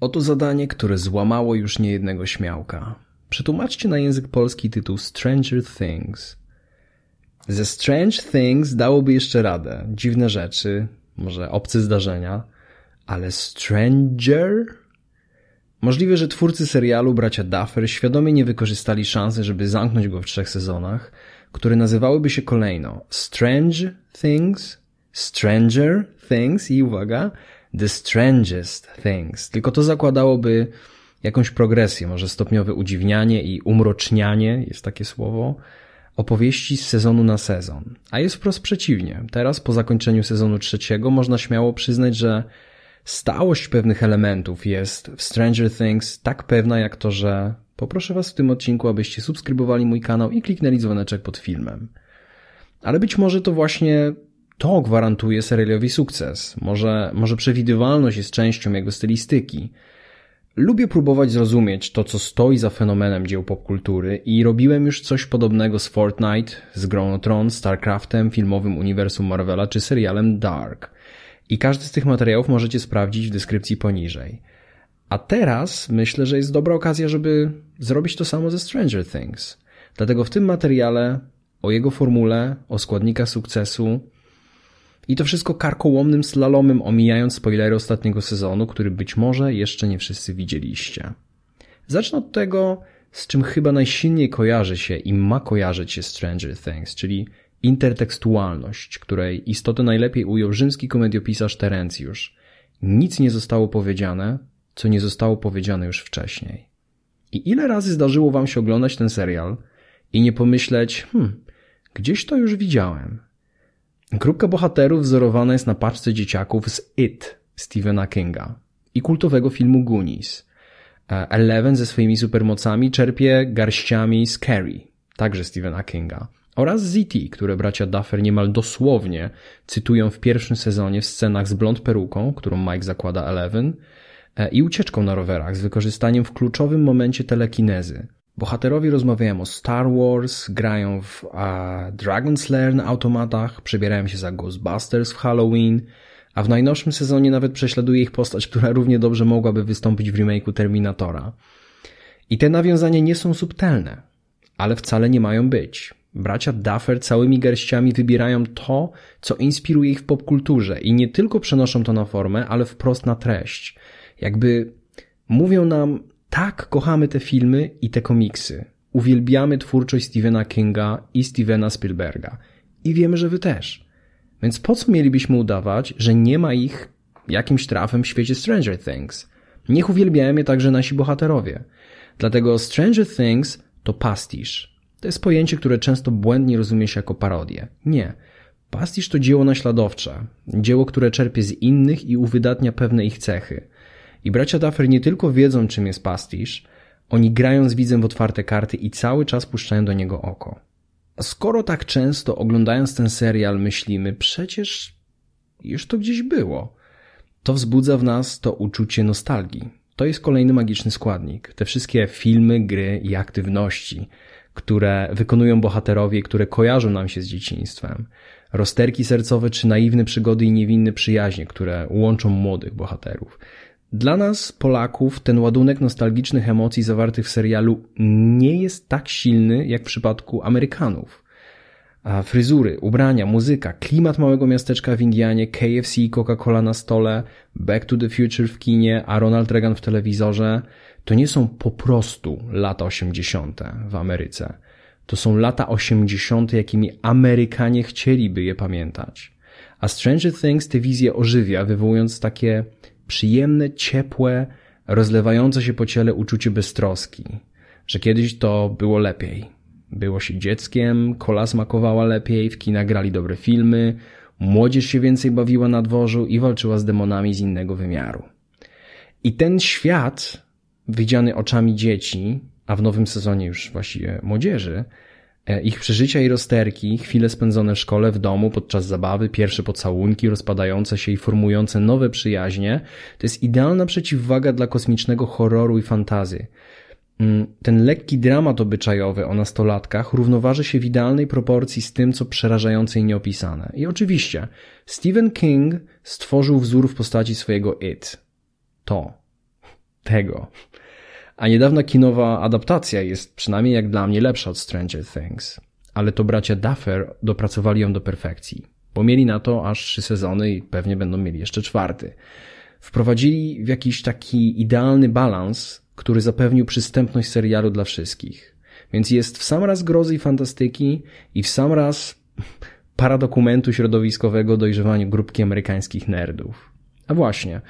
Oto zadanie, które złamało już niejednego śmiałka. Przetłumaczcie na język polski tytuł Stranger Things. Ze Strange Things dałoby jeszcze radę. Dziwne rzeczy, może obce zdarzenia, ale Stranger? Możliwe, że twórcy serialu bracia Duffer świadomie nie wykorzystali szansy, żeby zamknąć go w trzech sezonach, które nazywałyby się kolejno Strange Things, Stranger Things i uwaga, The Strangest Things. Tylko to zakładałoby jakąś progresję, może stopniowe udziwnianie i umrocznianie, jest takie słowo, opowieści z sezonu na sezon. A jest wprost przeciwnie. Teraz, po zakończeniu sezonu trzeciego, można śmiało przyznać, że stałość pewnych elementów jest w Stranger Things tak pewna jak to, że poproszę Was w tym odcinku, abyście subskrybowali mój kanał i kliknęli dzwoneczek pod filmem. Ale być może to właśnie to gwarantuje serialowi sukces. Może, może przewidywalność jest częścią jego stylistyki. Lubię próbować zrozumieć to, co stoi za fenomenem dzieł popkultury i robiłem już coś podobnego z Fortnite, z Grą o Tron, StarCraftem, filmowym uniwersum Marvela czy serialem Dark. I każdy z tych materiałów możecie sprawdzić w deskrypcji poniżej. A teraz myślę, że jest dobra okazja, żeby zrobić to samo ze Stranger Things. Dlatego w tym materiale o jego formule, o składnikach sukcesu, i to wszystko karkołomnym slalomem omijając spoilery ostatniego sezonu, który być może jeszcze nie wszyscy widzieliście. Zacznę od tego, z czym chyba najsilniej kojarzy się i ma kojarzyć się Stranger Things, czyli intertekstualność, której istotę najlepiej ujął rzymski komediopisarz Terencjusz. Nic nie zostało powiedziane, co nie zostało powiedziane już wcześniej. I ile razy zdarzyło wam się oglądać ten serial i nie pomyśleć, hmm, gdzieś to już widziałem – Grupka bohaterów wzorowana jest na paczce dzieciaków z It Stephena Kinga i kultowego filmu Goonies. E, Eleven ze swoimi supermocami czerpie garściami z Carrie, także Stephena Kinga, oraz Z.T., które bracia Duffer niemal dosłownie cytują w pierwszym sezonie w scenach z blond peruką, którą Mike zakłada Eleven, e, i ucieczką na rowerach z wykorzystaniem w kluczowym momencie telekinezy, Bohaterowie rozmawiają o Star Wars, grają w uh, Dragon's Lair na automatach, przebierają się za Ghostbusters w Halloween, a w najnowszym sezonie nawet prześladuje ich postać, która równie dobrze mogłaby wystąpić w remake'u Terminatora. I te nawiązania nie są subtelne, ale wcale nie mają być. Bracia Duffer całymi garściami wybierają to, co inspiruje ich w popkulturze i nie tylko przenoszą to na formę, ale wprost na treść. Jakby mówią nam, tak kochamy te filmy i te komiksy. Uwielbiamy twórczość Stephena Kinga i Stevena Spielberga. I wiemy, że wy też. Więc po co mielibyśmy udawać, że nie ma ich jakimś trafem w świecie Stranger Things? Niech uwielbiają je także nasi bohaterowie. Dlatego Stranger Things to pastisz. To jest pojęcie, które często błędnie rozumie się jako parodię. Nie. Pastisz to dzieło naśladowcze. Dzieło, które czerpie z innych i uwydatnia pewne ich cechy. I bracia Duffer nie tylko wiedzą, czym jest pastisz, oni grają z widzem w otwarte karty i cały czas puszczają do niego oko. Skoro tak często oglądając ten serial myślimy, przecież już to gdzieś było, to wzbudza w nas to uczucie nostalgii. To jest kolejny magiczny składnik. Te wszystkie filmy, gry i aktywności, które wykonują bohaterowie, które kojarzą nam się z dzieciństwem. Rozterki sercowe czy naiwne przygody i niewinne przyjaźnie, które łączą młodych bohaterów. Dla nas, Polaków, ten ładunek nostalgicznych emocji zawartych w serialu nie jest tak silny jak w przypadku Amerykanów. A fryzury, ubrania, muzyka, klimat małego miasteczka w Indianie, KFC i Coca-Cola na stole, Back to the Future w kinie, a Ronald Reagan w telewizorze to nie są po prostu lata 80. w Ameryce. To są lata 80., jakimi Amerykanie chcieliby je pamiętać. A Stranger Things te wizje ożywia, wywołując takie przyjemne, ciepłe, rozlewające się po ciele uczucie beztroski, że kiedyś to było lepiej. Było się dzieckiem, kola smakowała lepiej, w kina grali dobre filmy, młodzież się więcej bawiła na dworzu i walczyła z demonami z innego wymiaru. I ten świat, widziany oczami dzieci, a w nowym sezonie już właściwie młodzieży, ich przeżycia i rozterki, chwile spędzone w szkole, w domu, podczas zabawy, pierwsze pocałunki rozpadające się i formujące nowe przyjaźnie, to jest idealna przeciwwaga dla kosmicznego horroru i fantazy. Mm, ten lekki dramat obyczajowy o nastolatkach równoważy się w idealnej proporcji z tym, co przerażające i nieopisane. I oczywiście, Stephen King stworzył wzór w postaci swojego It. To. tego. A niedawna kinowa adaptacja jest przynajmniej jak dla mnie lepsza od Stranger Things. Ale to bracia Duffer dopracowali ją do perfekcji. Bo mieli na to aż trzy sezony i pewnie będą mieli jeszcze czwarty. Wprowadzili w jakiś taki idealny balans, który zapewnił przystępność serialu dla wszystkich. Więc jest w sam raz grozy i fantastyki i w sam raz paradokumentu środowiskowego dojrzewaniu grupki amerykańskich nerdów. A właśnie,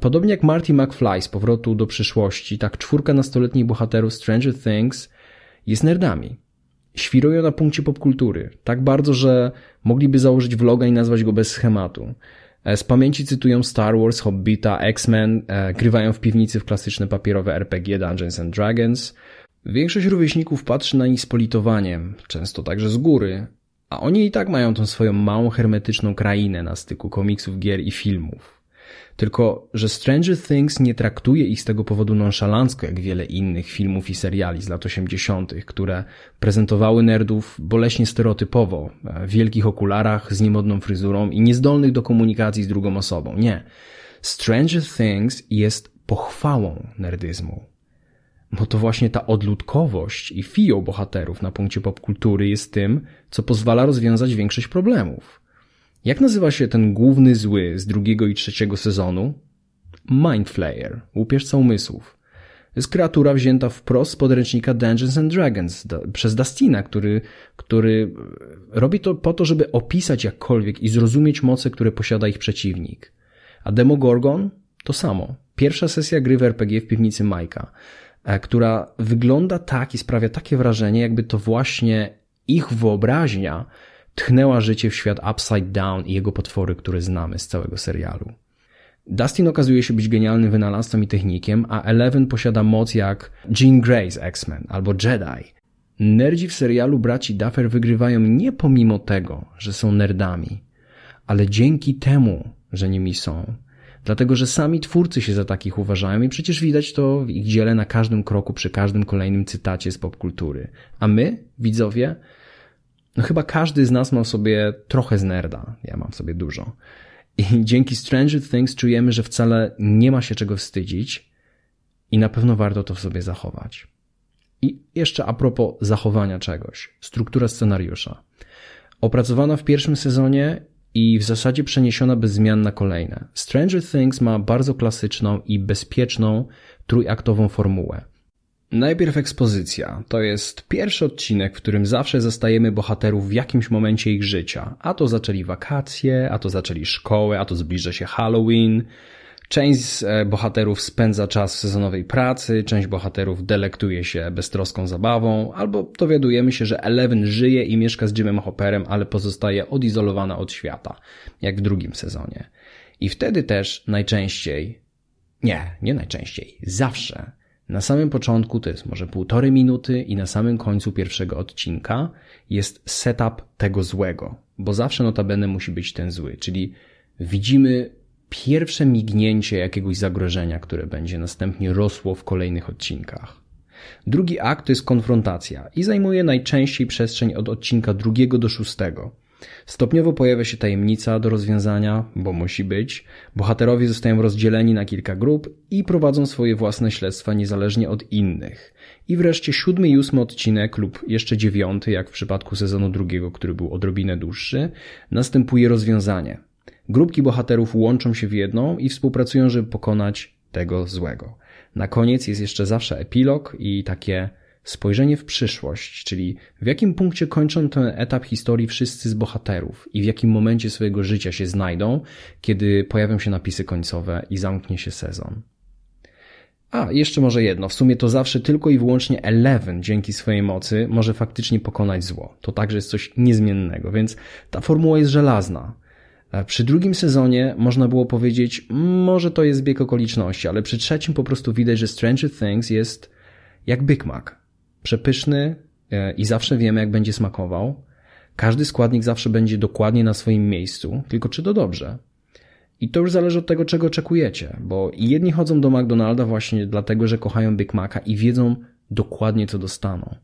podobnie jak Marty McFly z powrotu do przyszłości, tak czwórka nastoletnich bohaterów Stranger Things jest nerdami. Świrują na punkcie popkultury, tak bardzo, że mogliby założyć vloga i nazwać go bez schematu. E, z pamięci cytują Star Wars, Hobbita, X-Men, e, grywają w piwnicy w klasyczne papierowe RPG Dungeons and Dragons. Większość rówieśników patrzy na nich z politowaniem, często także z góry, a oni i tak mają tą swoją małą hermetyczną krainę na styku komiksów, gier i filmów. Tylko, że Stranger Things nie traktuje ich z tego powodu nonszalancko, jak wiele innych filmów i seriali z lat 80., które prezentowały nerdów boleśnie stereotypowo, w wielkich okularach, z niemodną fryzurą i niezdolnych do komunikacji z drugą osobą. Nie. Stranger Things jest pochwałą nerdyzmu. Bo to właśnie ta odludkowość i fio bohaterów na punkcie popkultury jest tym, co pozwala rozwiązać większość problemów. Jak nazywa się ten główny zły z drugiego i trzeciego sezonu? Mindflayer, łupieżca umysłów. Jest kreatura wzięta wprost z podręcznika Dungeons and Dragons przez Dustina, który, który robi to po to, żeby opisać jakkolwiek i zrozumieć moce, które posiada ich przeciwnik. A Demogorgon to samo. Pierwsza sesja gry w RPG w piwnicy Majka, e, która wygląda tak i sprawia takie wrażenie, jakby to właśnie ich wyobraźnia tchnęła życie w świat Upside Down i jego potwory, które znamy z całego serialu. Dustin okazuje się być genialnym wynalazcą i technikiem, a Eleven posiada moc jak Jean Grey z X-Men albo Jedi. Nerdzi w serialu braci Duffer wygrywają nie pomimo tego, że są nerdami, ale dzięki temu, że nimi są. Dlatego, że sami twórcy się za takich uważają i przecież widać to w ich dziele na każdym kroku, przy każdym kolejnym cytacie z popkultury. A my, widzowie, no chyba każdy z nas ma w sobie trochę z nerda. Ja mam w sobie dużo. I dzięki Stranger Things czujemy, że wcale nie ma się czego wstydzić i na pewno warto to w sobie zachować. I jeszcze a propos zachowania czegoś. Struktura scenariusza. Opracowana w pierwszym sezonie i w zasadzie przeniesiona bez zmian na kolejne. Stranger Things ma bardzo klasyczną i bezpieczną trójaktową formułę. Najpierw ekspozycja. To jest pierwszy odcinek, w którym zawsze zastajemy bohaterów w jakimś momencie ich życia. A to zaczęli wakacje, a to zaczęli szkołę, a to zbliża się Halloween. Część z e, bohaterów spędza czas w sezonowej pracy, część bohaterów delektuje się beztroską zabawą, albo dowiadujemy się, że Eleven żyje i mieszka z Jimem Hopperem, ale pozostaje odizolowana od świata, jak w drugim sezonie. I wtedy też najczęściej, nie, nie najczęściej, zawsze na samym początku to jest może półtorej minuty i na samym końcu pierwszego odcinka jest setup tego złego, bo zawsze notabene musi być ten zły, czyli widzimy pierwsze mignięcie jakiegoś zagrożenia, które będzie następnie rosło w kolejnych odcinkach. Drugi akt to jest konfrontacja i zajmuje najczęściej przestrzeń od odcinka drugiego do szóstego. Stopniowo pojawia się tajemnica do rozwiązania, bo musi być. Bohaterowie zostają rozdzieleni na kilka grup i prowadzą swoje własne śledztwa niezależnie od innych. I wreszcie siódmy i ósmy odcinek lub jeszcze dziewiąty, jak w przypadku sezonu drugiego, który był odrobinę dłuższy, następuje rozwiązanie. Grupki bohaterów łączą się w jedną i współpracują, żeby pokonać tego złego. Na koniec jest jeszcze zawsze epilog i takie spojrzenie w przyszłość, czyli w jakim punkcie kończą ten etap historii wszyscy z bohaterów i w jakim momencie swojego życia się znajdą, kiedy pojawią się napisy końcowe i zamknie się sezon. A, jeszcze może jedno. W sumie to zawsze tylko i wyłącznie Eleven dzięki swojej mocy może faktycznie pokonać zło. To także jest coś niezmiennego, więc ta formuła jest żelazna. E, przy drugim sezonie można było powiedzieć, może to jest bieg okoliczności, ale przy trzecim po prostu widać, że Stranger Things jest jak Big Mac przepyszny e, i zawsze wiemy, jak będzie smakował. Każdy składnik zawsze będzie dokładnie na swoim miejscu, tylko czy to dobrze. I to już zależy od tego, czego oczekujecie, bo jedni chodzą do McDonalda właśnie dlatego, że kochają Big Maca i wiedzą dokładnie, co dostaną.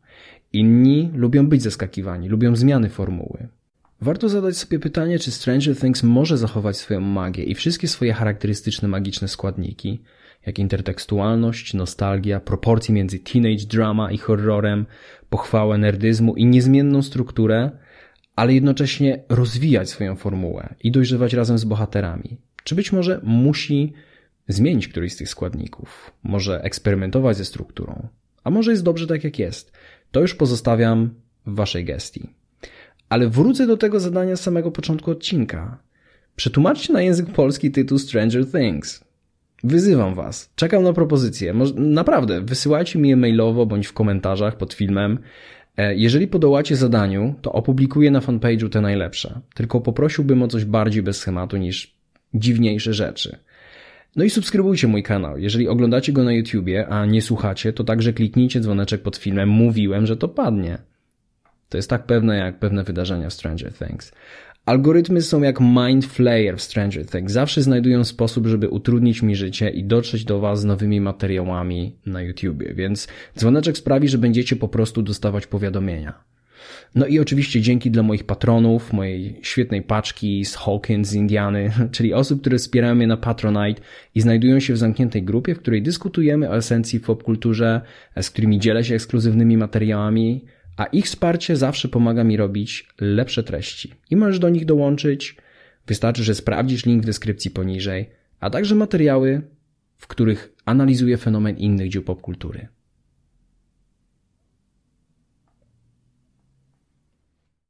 Inni lubią być zaskakiwani, lubią zmiany formuły. Warto zadać sobie pytanie, czy Stranger Things może zachować swoją magię i wszystkie swoje charakterystyczne magiczne składniki, jak intertekstualność, nostalgia, proporcje między teenage drama i horrorem, pochwałę nerdyzmu i niezmienną strukturę, ale jednocześnie rozwijać swoją formułę i dojrzewać razem z bohaterami. Czy być może musi zmienić któryś z tych składników, może eksperymentować ze strukturą, a może jest dobrze tak jak jest. To już pozostawiam w waszej gestii. Ale wrócę do tego zadania z samego początku odcinka. Przetłumaczcie na język polski tytuł Stranger Things. Wyzywam was. Czekam na propozycje. naprawdę, wysyłajcie mi je mailowo bądź w komentarzach pod filmem. E, jeżeli podołacie zadaniu, to opublikuję na fanpage'u te najlepsze. Tylko poprosiłbym o coś bardziej bez schematu niż dziwniejsze rzeczy. No i subskrybujcie mój kanał. Jeżeli oglądacie go na YouTubie, a nie słuchacie, to także kliknijcie dzwoneczek pod filmem. Mówiłem, że to padnie. To jest tak pewne jak pewne wydarzenia w Stranger Things. Algorytmy są jak mind flayer w Stranger Things. Zawsze znajdują sposób, żeby utrudnić mi życie i dotrzeć do Was z nowymi materiałami na YouTubie, więc dzwoneczek sprawi, że będziecie po prostu dostawać powiadomienia. No i oczywiście dzięki dla moich patronów, mojej świetnej paczki z Hawkins z Indiany, czyli osób, które wspierają mnie na Patronite i znajdują się w zamkniętej grupie, w której dyskutujemy o esencji w popkulturze, z którymi dzielę się ekskluzywnymi materiałami, a ich wsparcie zawsze pomaga mi robić lepsze treści. I możesz do nich dołączyć. Wystarczy, że sprawdzisz link w deskrypcji poniżej, a także materiały, w których analizuję fenomen innych dzieł popkultury.